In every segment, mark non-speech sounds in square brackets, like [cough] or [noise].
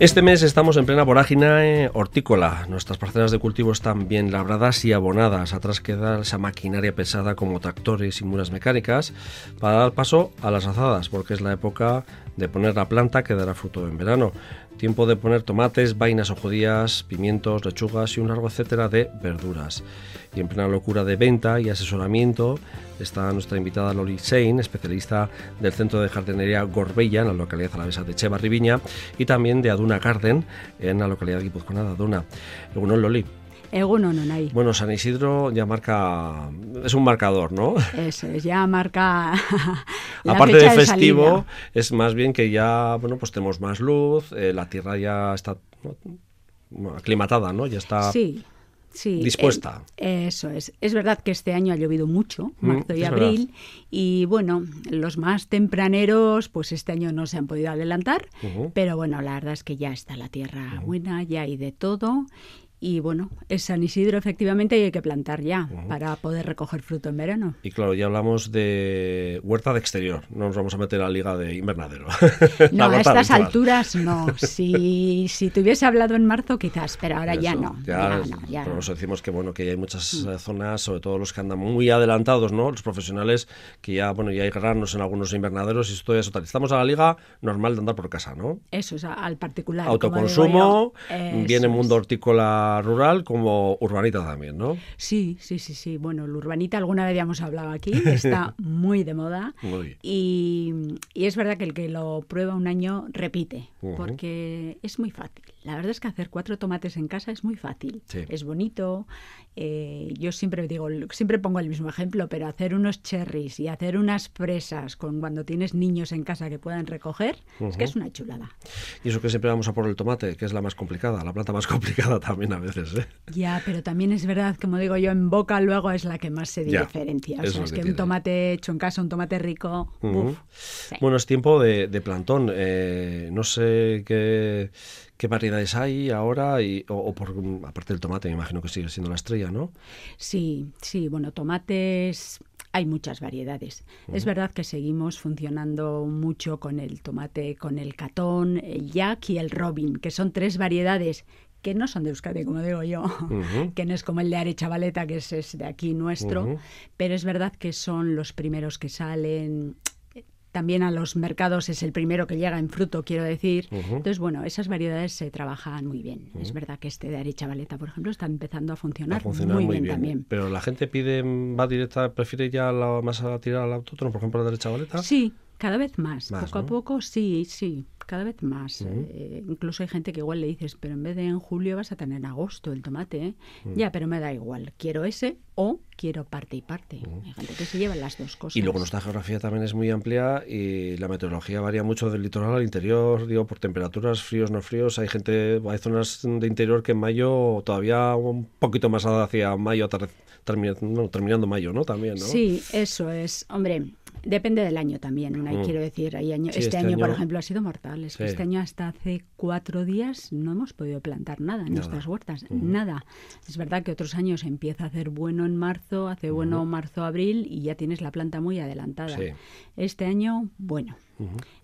Este mes estamos en plena vorágine hortícola. Nuestras parcelas de cultivo están bien labradas y abonadas. Atrás queda esa maquinaria pesada como tractores y muras mecánicas para dar paso a las azadas, porque es la época de poner la planta que dará fruto en verano. Tiempo de poner tomates, vainas o judías, pimientos, lechugas y un largo etcétera de verduras. Y en plena locura de venta y asesoramiento está nuestra invitada Loli Sein, especialista del Centro de Jardinería Gorbella, en la localidad alavesa de Cheva Riviña, y también de Aduna Garden, en la localidad guipuzcoana de Aduna. Bueno, Loli. Bueno, San Isidro ya marca, es un marcador, ¿no? Eso es, ya marca. [laughs] la Aparte fecha de de festivo, salida. es más bien que ya, bueno, pues tenemos más luz, eh, la tierra ya está ¿no? aclimatada, ¿no? Ya está Sí. Sí, dispuesta. eh, eso es. Es verdad que este año ha llovido mucho, Mm, marzo y abril, y bueno, los más tempraneros, pues este año no se han podido adelantar, pero bueno, la verdad es que ya está la tierra buena, ya hay de todo. Y bueno, es San Isidro efectivamente y hay que plantar ya para poder recoger fruto en verano. Y claro, ya hablamos de huerta de exterior, no nos vamos a meter a la liga de invernadero. [laughs] No, a estas habitual. alturas no. Si, [laughs] si te hubiese hablado en marzo, quizás, pero ahora ya Eso, no. Ya, Ya, no, ya por no. eso decimos que bueno que ya hay muchas eh, zonas, sobre todo los que andan muy adelantados, ¿no? Los profesionales que ya bueno ya hay granos en algunos invernaderos y esto es total. Estamos a la liga normal de andar por casa, ¿no? Eso es al particular. Autoconsumo, viene mundo hortícola rural como urbanita también, ¿no? Sí, sí, sí, sí. Bueno, el urbanita alguna vez ya hemos hablado aquí, está [laughs] muy de moda. Muy. Y, y es verdad que el que lo prueba un año repite, porque es muy fácil. La verdad es que hacer cuatro tomates en casa es muy fácil. Sí. Es bonito. eh, yo siempre digo, siempre pongo el mismo ejemplo, pero hacer unos cherries y hacer unas fresas con cuando tienes niños en casa que puedan recoger, es que es una chulada. Y eso que siempre vamos a por el tomate, que es la más complicada, la planta más [laughs] complicada también a veces, ¿eh? Ya, pero también es verdad, como digo yo, en boca luego es la que más se Ya, diferencia. O sea, es que que un tomate hecho en casa, un tomate rico, Ujú. uf, sí. Bueno, es tiempo de, de plantón. eh, no sé qué, qué variedades hay ahora, y, o, o por, aparte del tomate, me imagino que sigue siendo la estrella, ¿no? Sí, sí, bueno, tomates hay muchas variedades. Es verdad que seguimos funcionando mucho con el tomate, con el catón, el jack y el robin, que son tres variedades que no son de Euskadi, como digo yo, [laughs] que no es como el de Arechavaleta, que es, es de aquí nuestro, pero es verdad que son los primeros que salen. También a los mercados es el primero que llega en fruto, quiero decir. Entonces, bueno, esas variedades se trabajan muy bien. Es verdad que este de Arechavaleta, por ejemplo, está empezando a funcionar, Va a funcionar muy, muy, bien, bien. también. Pero la gente pide, va directa, prefiere ya la, más a tirar al autótono, por ejemplo, la derecha baleta. Sí, cada vez más. Más, poco a poco, sí, sí, cada vez más. Eh, incluso hay gente que igual le dices, pero en vez de en julio vas a tener en agosto el tomate. ¿eh? Mm. Ya, pero me da igual. Quiero ese o quiero parte y parte. Hay gente que se lleva las dos cosas. Y luego nuestra geografía también es muy amplia y la meteorología varía mucho del litoral al interior, digo, por temperaturas, fríos, no fríos. Hay gente, hay zonas de interior que en mayo todavía un poquito más hacia mayo, atarde- termi- no, terminando mayo, ¿no? También, ¿no? Sí, eso es. Hombre, depende del año también. Mm. quiero decir, hay año, Sí, este, este año, por ejemplo, ha sido mortal. Es que este año hasta hace cuatro días no hemos podido plantar nada en Nada. nuestras huertas. Nada. Es verdad que otros años empieza a hacer bueno en marzo, hace bueno marzo, abril y ya tienes la planta muy adelantada. Sí. Este año, bueno.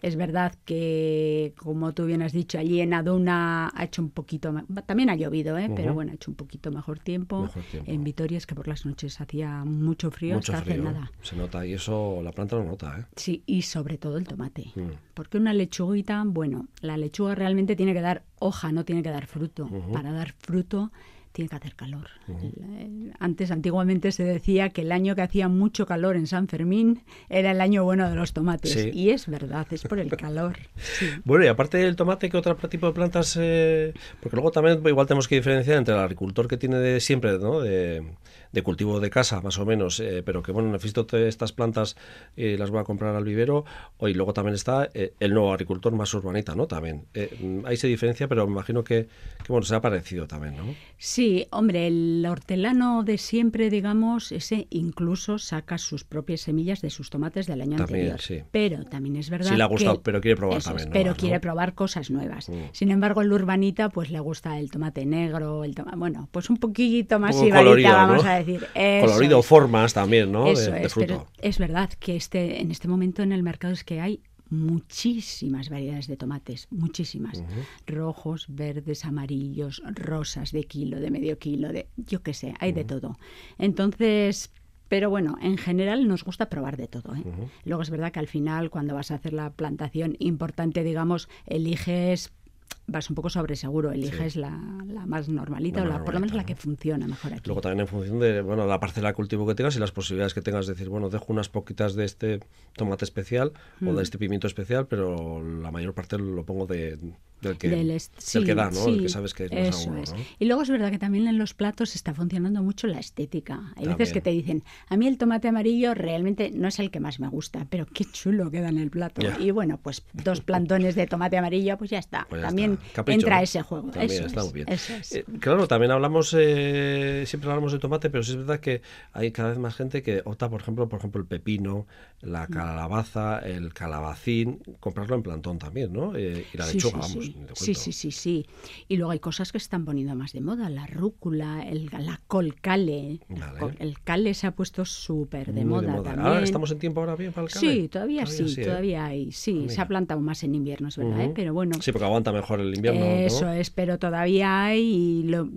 Es verdad que, como tú bien has dicho, allí en Aduna ha hecho un poquito, también ha llovido, ¿eh? pero bueno, ha hecho un poquito mejor tiempo. Mejor tiempo. En Vitoria es que por las noches hacía mucho frío, Mucho hasta frío. hace nada. Se nota y eso la planta lo nota, ¿eh? Sí, y sobre todo el tomate. Mm. Porque una lechuguita, bueno, la lechuga realmente tiene que dar hoja, no tiene que dar fruto. Para dar fruto tiene que hacer calor. Antes, antiguamente se decía que el año que hacía mucho calor en San Fermín era el año bueno de los tomates. Sí. Y es verdad, es por el calor. [laughs] Sí. Bueno, y aparte del tomate, ¿qué otro tipo de plantas? eh, porque luego también igual tenemos que diferenciar entre el agricultor que tiene de siempre, ¿no? De, de cultivo de casa, más o menos, eh, pero que, bueno, necesito estas plantas y las voy a comprar al vivero. O, y luego también está eh, el nuevo agricultor más urbanita, ¿no? También. Eh, ahí se diferencia, pero me imagino que, que, bueno, se ha parecido también, ¿no? Sí, hombre, el hortelano de siempre, digamos, ese incluso saca sus propias semillas de sus tomates del año También, anterior. sí. Pero también es verdad Sí le ha gustado, que- pero quiere probar también Pero nuevas, ¿no? quiere probar cosas nuevas. Mm. Sin embargo, el urbanita, pues le gusta el tomate negro, el toma- bueno, pues un poquito más sibaritas, colorido, vamos ¿no? a decir. Eso Colorido, es. formas también, ¿no? Eso de, fruto. pero es verdad que este, en este momento en el mercado es que hay muchísimas variedades de tomates, muchísimas. Rojos, verdes, amarillos, rosas de kilo, de medio kilo, de yo qué sé, hay de todo. Entonces, pero bueno, en general nos gusta probar de todo. ¿eh? Luego es verdad que al final, cuando vas a hacer la plantación importante, digamos, eliges vas un poco sobre seguro, eliges la, la, más normalita o la, por lo menos la que funciona mejor aquí. Luego también en función de bueno la parcela de cultivo que tengas y las posibilidades que tengas de decir, bueno, dejo unas poquitas de este tomate especial o de mm. este pimiento especial, pero la mayor parte lo pongo de, del que, que da, ¿no? el que sabes que es más Y luego es verdad que también en los platos está funcionando mucho la estética. Hay veces que te dicen, a mí el tomate amarillo realmente no es el que más me gusta, pero qué chulo queda en el plato. Y bueno, pues dos plantones de tomate amarillo, pues ya está. Pues también entra ese juego. También está muy bien. Eh, claro, también hablamos, eh, siempre hablamos de tomate, pero sí es verdad que hay cada vez más gente que opta, por ejemplo, por ejemplo, el pepino, la calabaza, el calabacín, comprarlo en plantón también, ¿no? Eh, y la lechuga, vamos. Sí, sí, sí, sí. Y luego hay cosas que se están poniendo más de moda, la rúcula, el, la col cale. El, cale se ha puesto súper de, moda, También. ¿Estamos en tiempo ahora bien para el cale? Sí, todavía, sí, todavía hay. Sí, se ha plantado más en invierno, es verdad, ¿eh? pero bueno. Sí, porque aguanta mejor el invierno. Eso es, pero todavía hay y lo,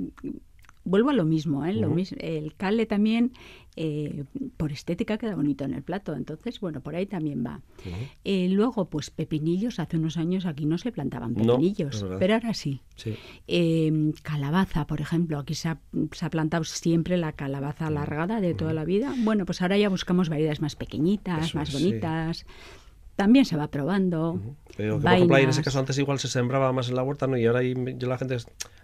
vuelvo a lo mismo, ¿eh? lo mismo el cale también eh, por estética queda bonito en el plato, entonces bueno, por ahí también va. Eh, luego, pues pepinillos, hace unos años aquí no se plantaban pepinillos, pero ahora sí. Em, calabaza, por ejemplo, aquí se ha, plantado siempre la calabaza alargada de toda la vida. Bueno, pues ahora ya buscamos variedades más pequeñitas, más bonitas también se va probando. Pero por ejemplo, en ese caso antes igual se sembraba más en la huerta, ¿no? Y ahora ya la gente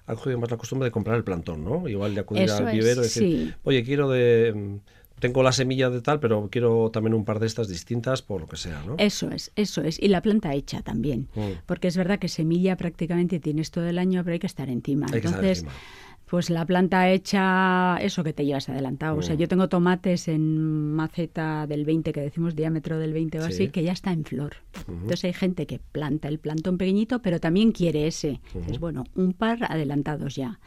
ha cogido más la costumbre de comprar el plantón, ¿no? Igual de acudir al vivero y decir, oye, quiero de... Tengo la semilla de tal, pero quiero también un par de estas distintas por lo que sea, ¿no? Eso es, eso es. Y la planta hecha también. Mm. Porque es verdad que semilla prácticamente tienes todo el año, pero hay que estar encima. Hay Entonces, que estar encima pues la planta hecha, eso que te llevas adelantado. O sea, mm. yo tengo tomates en maceta del 20, que decimos diámetro del 20 o así, que ya está en flor. Entonces hay gente que planta el plantón pequeñito, pero también quiere ese. Es bueno, un par adelantados ya.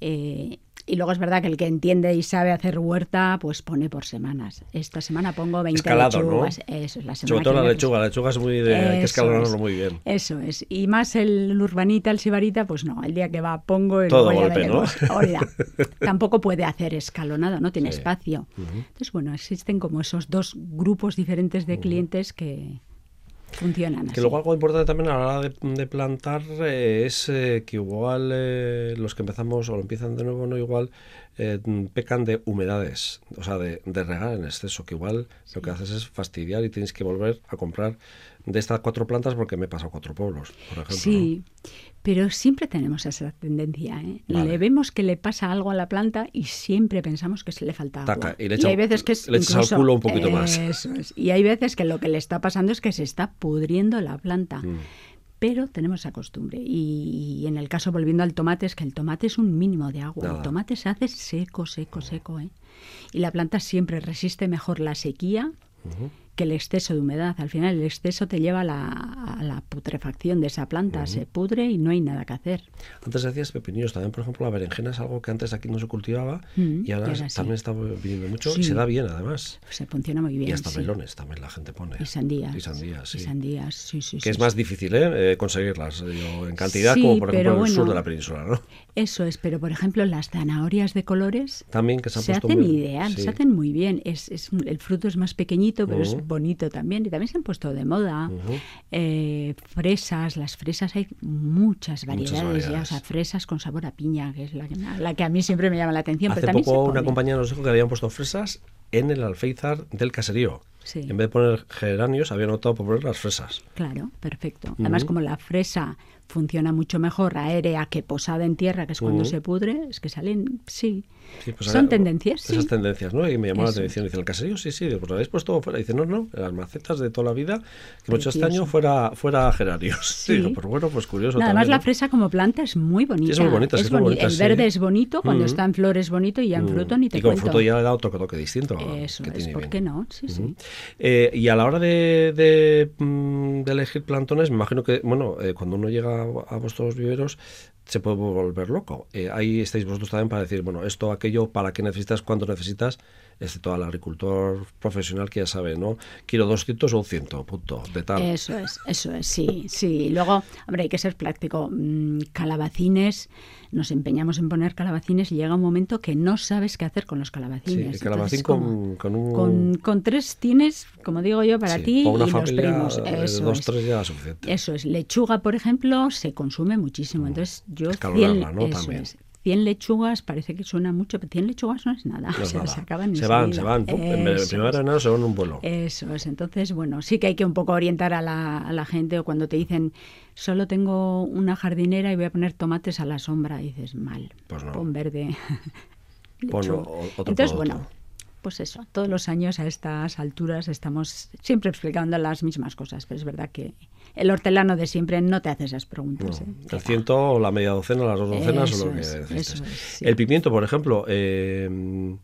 Eh, y luego es verdad que el que entiende y sabe hacer huerta, pues pone por semanas. Esta semana pongo 20 lechugas. Eso es la semana. Sobre todo la lechuga, la lechuga es muy de, hay que escalonarlo muy bien. Eso es. Y más el urbanita, el sibarita, pues no, el día que va pongo el Todo golpe, ¿no? [laughs] Hola. Tampoco puede hacer escalonado, no tiene espacio. Entonces, bueno, existen como esos dos grupos diferentes de clientes que funcionan. Que luego algo importante también a la hora de, plantar eh, es eh, que igual eh, los que empezamos o lo empiezan de nuevo, no igual pecan de humedades, o sea, de, de, regar en exceso, que igual lo que haces es fastidiar y tienes que volver a comprar de estas cuatro plantas porque me he pasado cuatro pueblos, por ejemplo. Sí, pero siempre tenemos esa tendencia. ¿eh? Le vemos que le pasa algo a la planta y siempre pensamos que se le falta agua. y, hay veces que es le echas al culo un poquito más. Y hay veces que lo que le está pasando es que se está pudriendo la planta. Mm. Pero tenemos esa costumbre. Y, en el caso, volviendo al tomate, es que el tomate es un mínimo de agua. El tomate se hace seco, seco, seco. ¿eh? Y la planta siempre resiste mejor la sequía que el exceso de humedad. Al final el exceso te lleva a la, putrefacción de esa planta, se pudre y no hay nada que hacer. Antes decías pepinillos, también por ejemplo la berenjena es algo que antes aquí no se cultivaba mm, y ahora también está viniendo mucho y se da bien además. Se funciona muy bien. Y hasta melones también la gente pone. Y sandías. Y sandías, sí. Y sandías, sí, sí. Que es más difícil ¿eh? eh conseguirlas en cantidad como por ejemplo en el sur de la península, ¿no? Eso es, pero por ejemplo las zanahorias de colores también que se, se hacen ideal, se hacen muy bien. Es, es, el fruto es más pequeñito, pero es bonito también y también se han puesto de moda. Eh, fresas, las fresas hay muchas variedades, ya, o sea, fresas con sabor a piña, que es la que, la que a mí siempre me llama la atención. Hace pero también poco una compañía nos dijo que habían puesto fresas en el alféizar del caserío. En vez de poner geranios, habían optado por poner las fresas. Claro, perfecto. Además, como la fresa funciona mucho mejor aérea que posada en tierra, que es cuando se pudre, es que salen, sí, pues Son tendencias. Esas tendencias, ¿no? Y me llamó la atención. Dice, el caserío, sí, sí, pues lo habéis puesto fuera. Dice, no, no, las macetas de toda la vida, que hemos hecho este año fuera, fuera gerarios. [laughs] Sí. pues bueno, pues curioso. además, la fresa como planta es muy bonita. es muy bonita, es, muy El verde es bonito, cuando está en flor es bonito y ya en fruto ni te Y con fruto ya le da otro toque distinto. Eso es, ¿por qué no? Sí, sí. Eh, y a la hora de, mm, de, elegir plantones, me imagino que, bueno, eh, cuando uno llega a vuestros viveros, se puede volver loco. Eh, ahí estáis vosotros también para decir, bueno, esto, aquello, para qué necesitas, cuánto necesitas excepto al agricultor profesional que ya sabe, ¿no? Quiero 200 o 100, punto, de tal. Eso es, eso es, sí, sí. Luego, hombre, hay que ser práctico. Mm, calabacines, nos empeñamos en poner calabacines y llega un momento que no sabes qué hacer con los calabacines. Sí, calabacín con, con, un... con, con, tres tienes, como digo yo, para ti y los primos. Eso dos, es. tres ya suficiente. Eso es. Lechuga, por ejemplo, se consume muchísimo. Entonces, yo... Es ¿no? También. Es. 100 lechugas parece que suena mucho, pero 100 lechugas no es nada. No [laughs] nada. se acaban Se van, se van. En el primer enero se van un vuelo. Eso es. Entonces, bueno, sí que hay que un poco orientar a la, a la gente o cuando te dicen solo tengo una jardinera y voy a poner tomates a la sombra, y dices mal. Pues no. Pon verde. [laughs] Pon otro Entonces, producto. bueno, pues eso, todos los años a estas alturas estamos siempre explicando las mismas cosas, pero es verdad que el hortelano de siempre no te hace esas preguntas. No, ¿eh? el ciento, la media docena, las dos docenas Eso o lo que es, sí. El pimiento, por ejemplo, eh,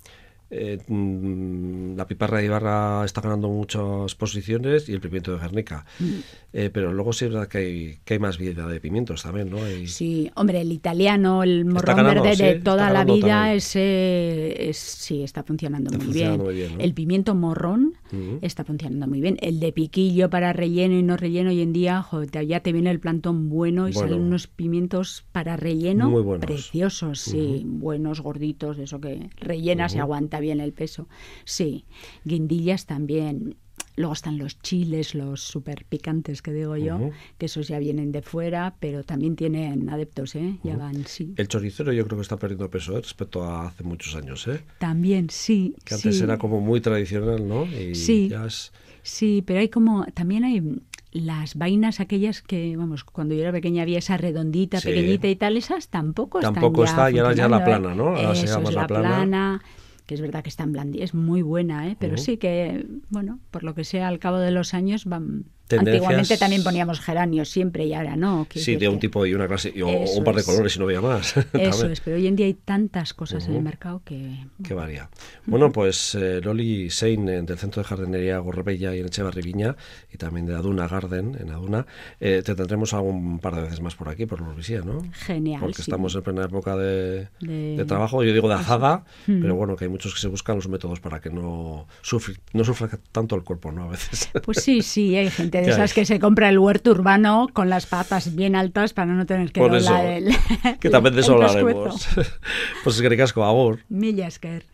eh, mm, la piparra de Ibarra está ganando muchas posiciones y el pimiento de Guernica. Mm. Eh, pero luego sí es verdad que hay, que hay más vida de pimientos también, ¿no? Hay- Sí, hombre, el italiano, el morrón ganando, verde de toda la vida, también. ese es, sí, está funcionando, Está muy, funcionando bien. muy bien, ¿no? El pimiento morrón Está funcionando muy bien. El de piquillo para relleno y no relleno, hoy en día joder, te- ya te viene el plantón bueno y Bueno. salen unos pimientos para relleno Muy buenos. preciosos, sí, buenos, gorditos, de eso que rellenas y Ujú. aguanta bien el peso. Sí, guindillas también. Luego están los chiles, los super picantes que digo yo, que esos ya vienen de fuera, pero también tienen adeptos, ¿eh? Ya van, sí. El choricero yo creo que está perdiendo peso ¿eh? respecto a hace muchos años, ¿eh? También, sí. Que antes sí. era como muy tradicional, ¿no? Y Sí. ya es... Sí, pero hay como, también hay las vainas aquellas que, vamos, cuando yo era pequeña había esa redondita, Sí. pequeñita y tal, esas tampoco están Tampoco ya está, y ahora ya la funcionando, plana, ¿eh? ¿no? Ahora se llama la plana. Que es verdad que está en blandi, es muy buena, ¿eh? pero Ujú. sí que, bueno, por lo que sea, al cabo de los años van... Tendencias- Antiguamente también poníamos geranios siempre y ahora no. Sí, de un que- tipo y una clase, y- o Eso un par de es. colores y no veía más. [laughs] Eso es, pero hoy en día hay tantas cosas en el mercado que... que varía. Bueno, pues eh, Loli Sein eh, del Centro de Jardinería Gorrebella y en Echevarri Viña y también de Aduna Garden en Aduna, eh, te tendremos algún par de veces más por aquí, por Lorbisía, ¿no? Genial, Porque sí. estamos en plena época de, De- de trabajo, yo digo de azada, Mm. pero bueno, que hay muchos que se buscan los métodos para que no sufra, no sufra tanto el cuerpo, ¿no? A veces. Pues sí, sí, hay [laughs] gente de ¿Qué esas que se compra el huerto urbano con las patas bien altas para no tener que Por doblar eso, el que también de [laughs] eso hablaremos. [laughs] pues es que ricasco, agur. Milla esker.